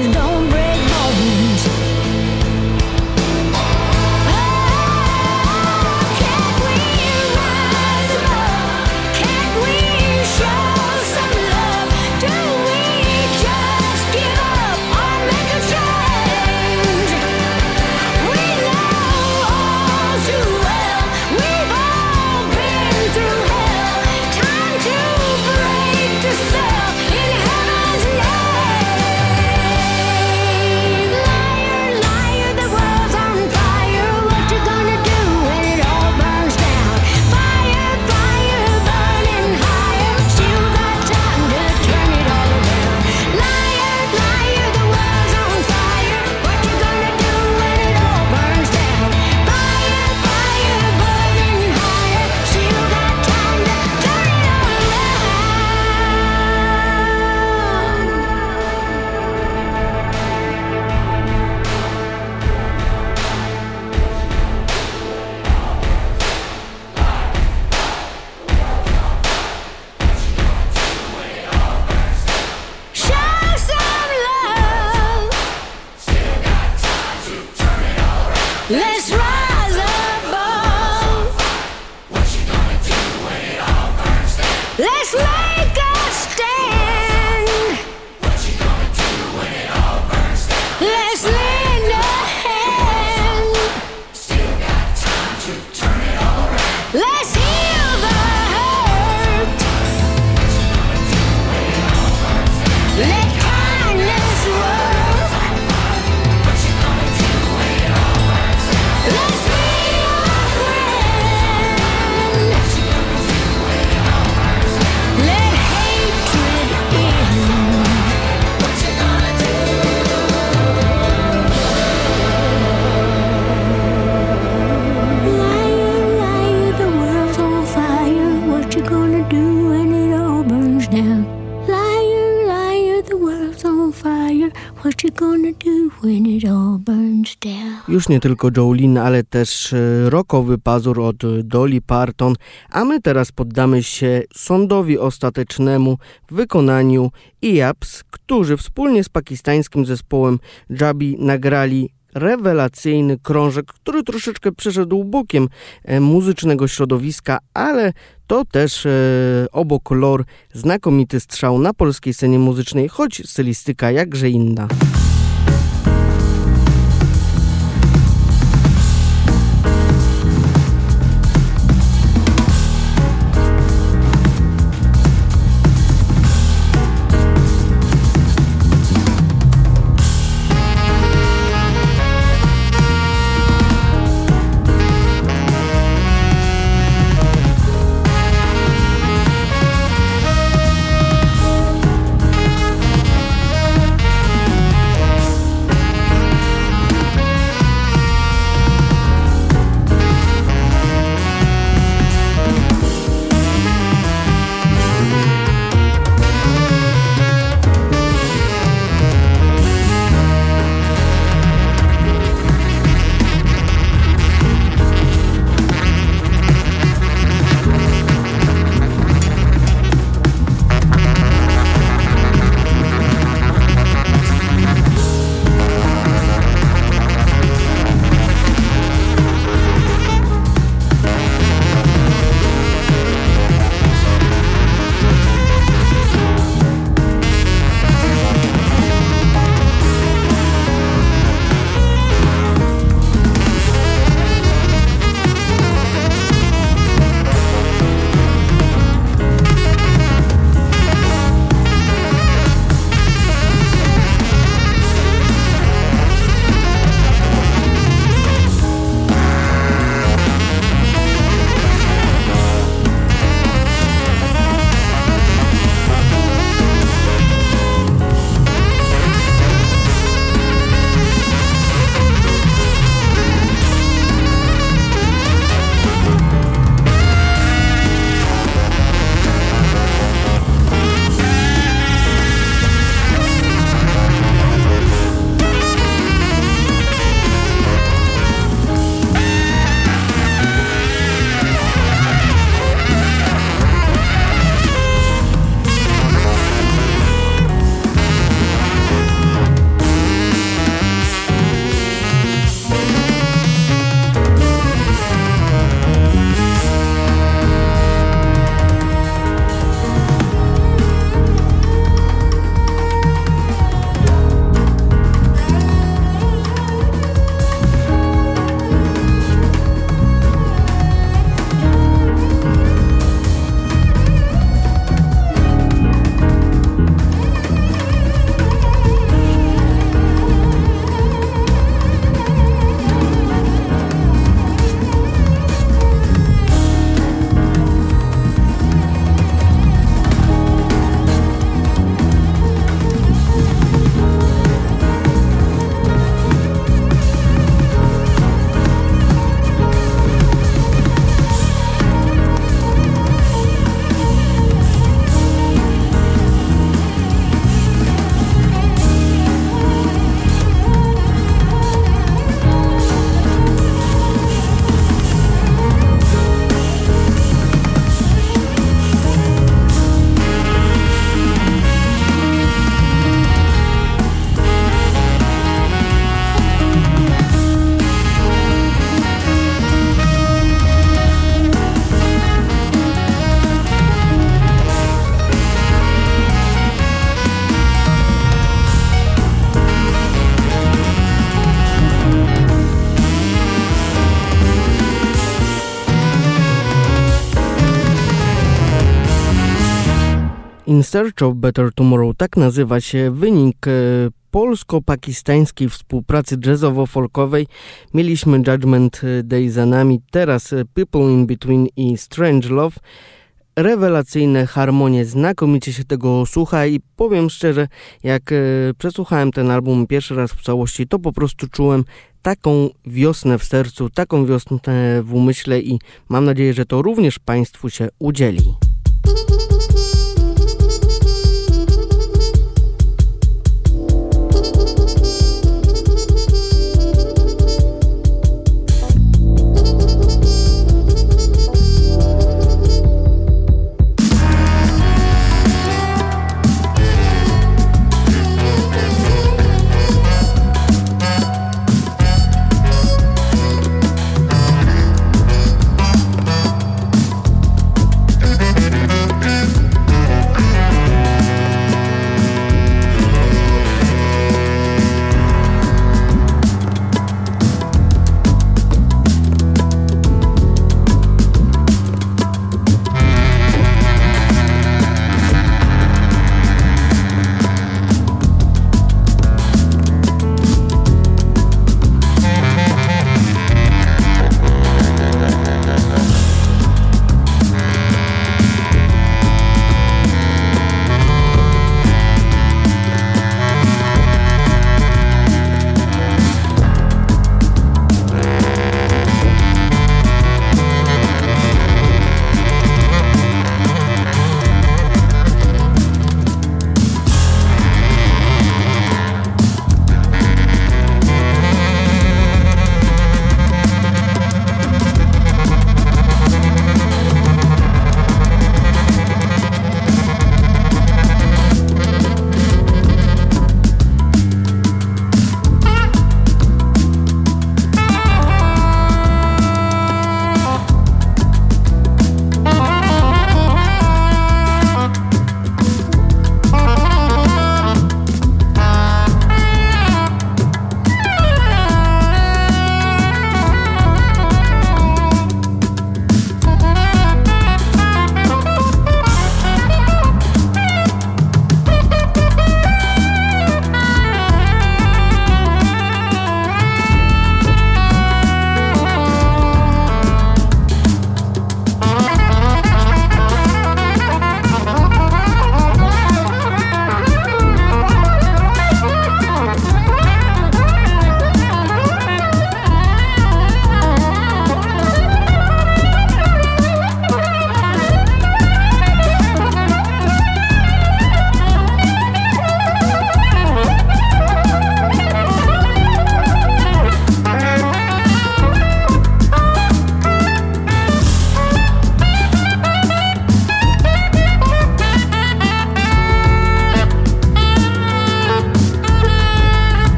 Już nie tylko Jolene, ale też e, rockowy pazur od Dolly Parton, a my teraz poddamy się sądowi ostatecznemu w wykonaniu IAPS, którzy wspólnie z pakistańskim zespołem Jabi nagrali rewelacyjny krążek, który troszeczkę przeszedł bokiem e, muzycznego środowiska, ale to też e, obok lor znakomity strzał na polskiej scenie muzycznej, choć stylistyka jakże inna. Search of Better Tomorrow, tak nazywa się wynik e, polsko-pakistańskiej współpracy jazzowo-folkowej. Mieliśmy Judgment Day za nami, teraz e, People in Between i Strange Love. Rewelacyjne harmonie, znakomicie się tego słucha i powiem szczerze, jak e, przesłuchałem ten album pierwszy raz w całości, to po prostu czułem taką wiosnę w sercu, taką wiosnę w umyśle i mam nadzieję, że to również Państwu się udzieli.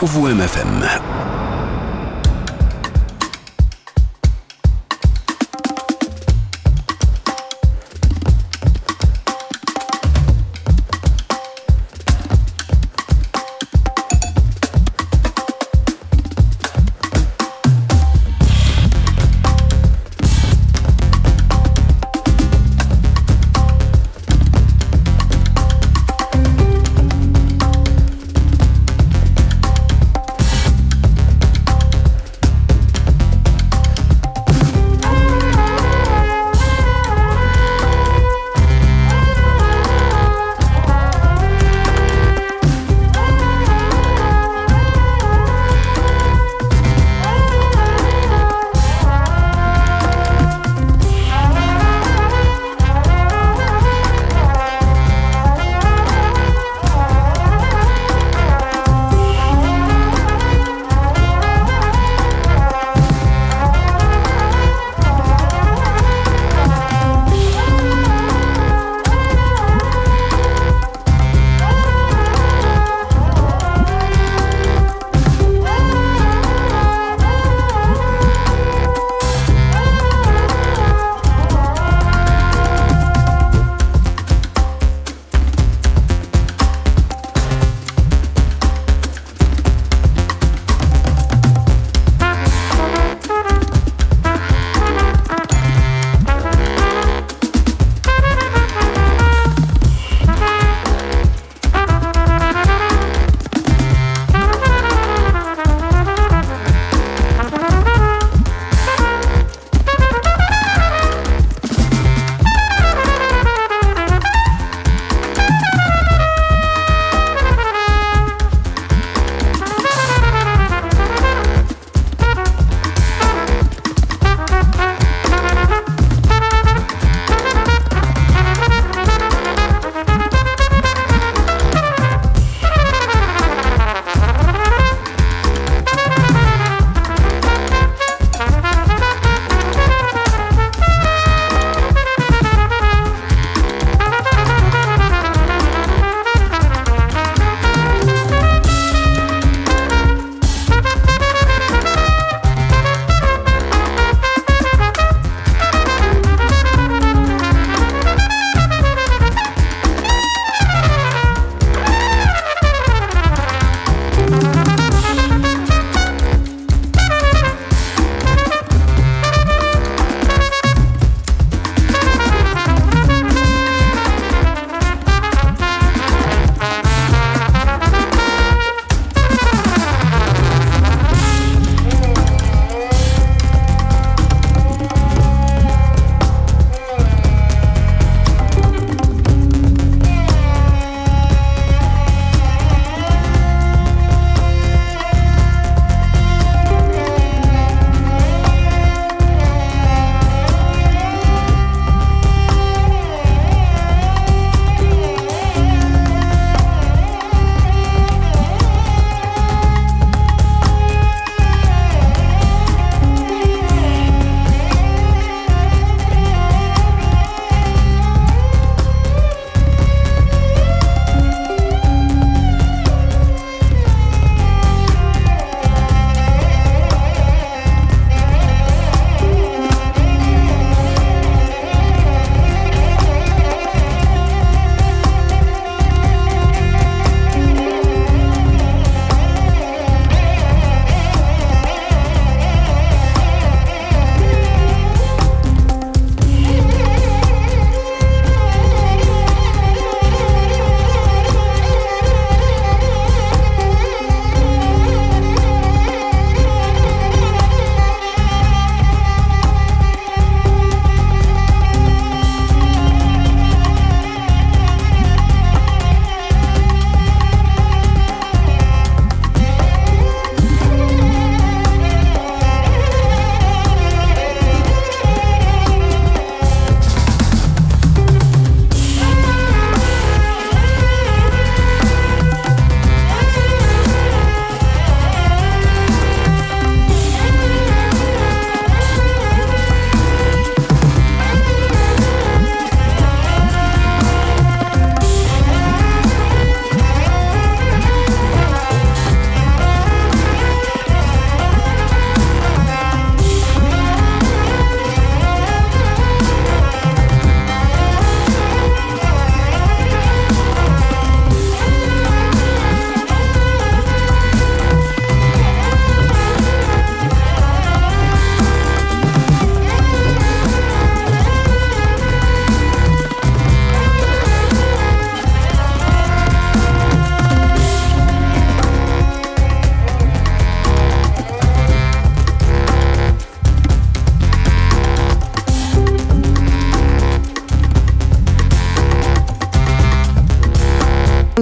UWMFM.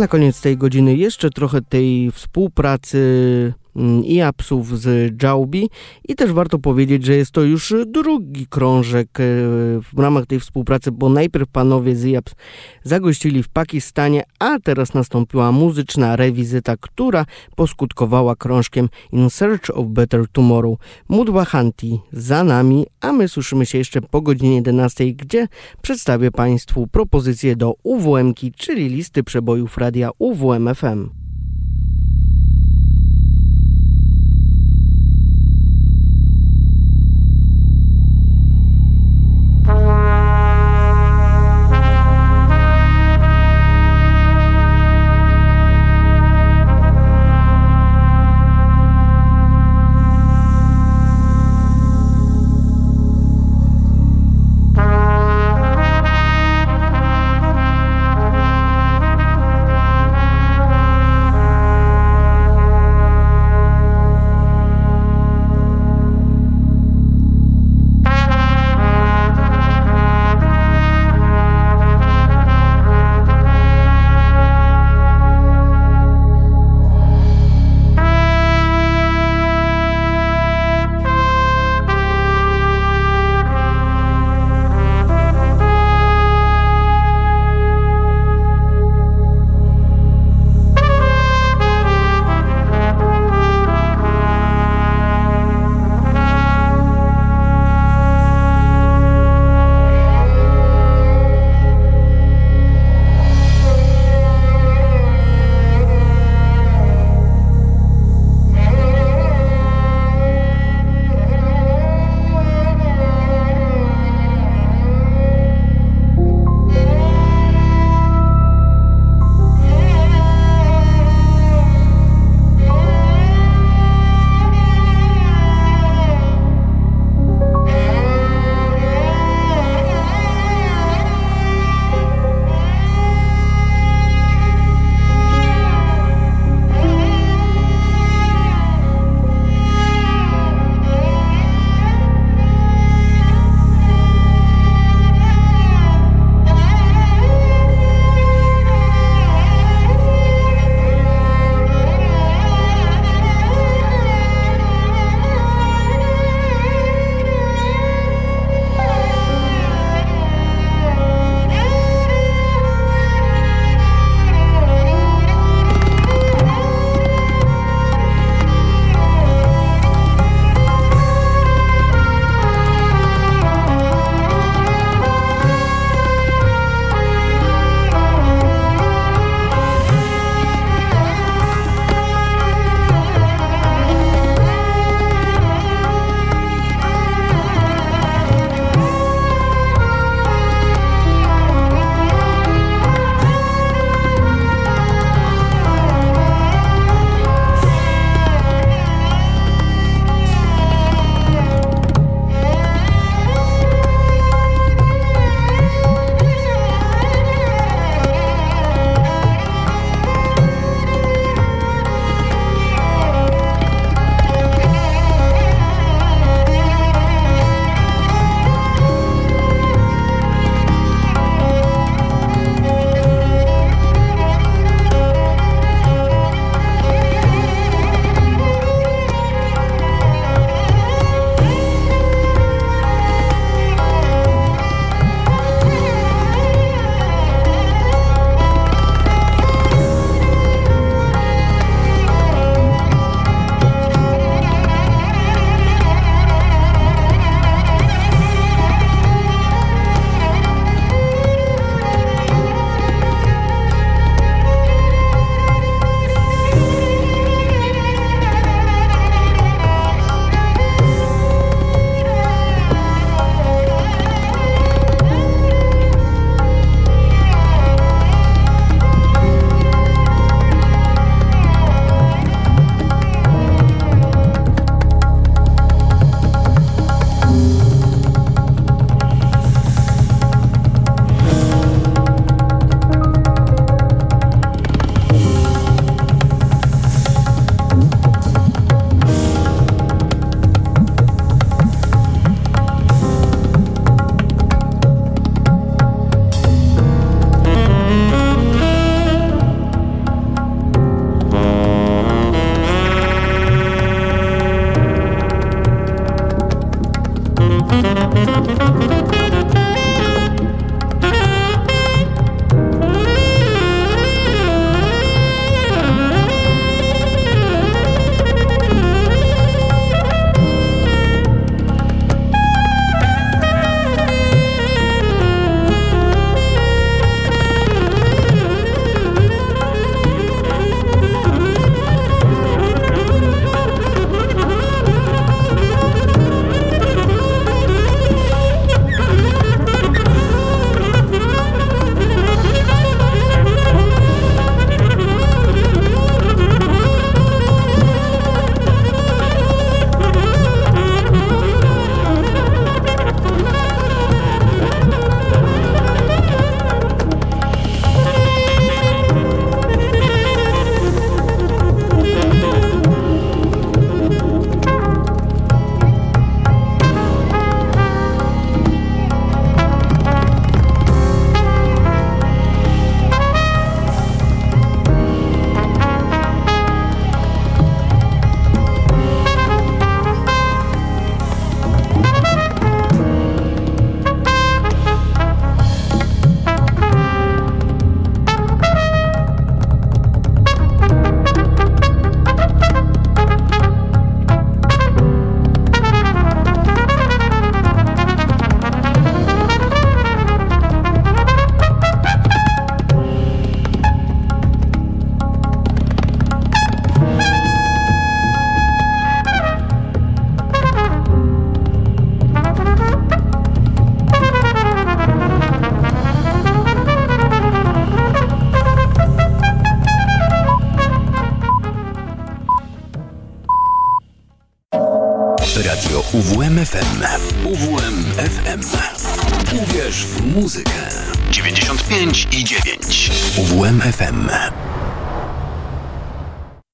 Na koniec tej godziny jeszcze trochę tej współpracy mm, i apsów z Jaubi i też warto powiedzieć, że jest to już drugi krążek e, w ramach tej współpracy, bo najpierw panowie z IAPS zagościli w Pakistanie, a teraz nastąpiła muzyczna rewizyta, która poskutkowała krążkiem In Search of Better Tomorrow. Mudwa Hanti za nami, a my słyszymy się jeszcze po godzinie 11, gdzie przedstawię Państwu propozycję do UWM-ki, czyli listy przebojów radia UWM FM.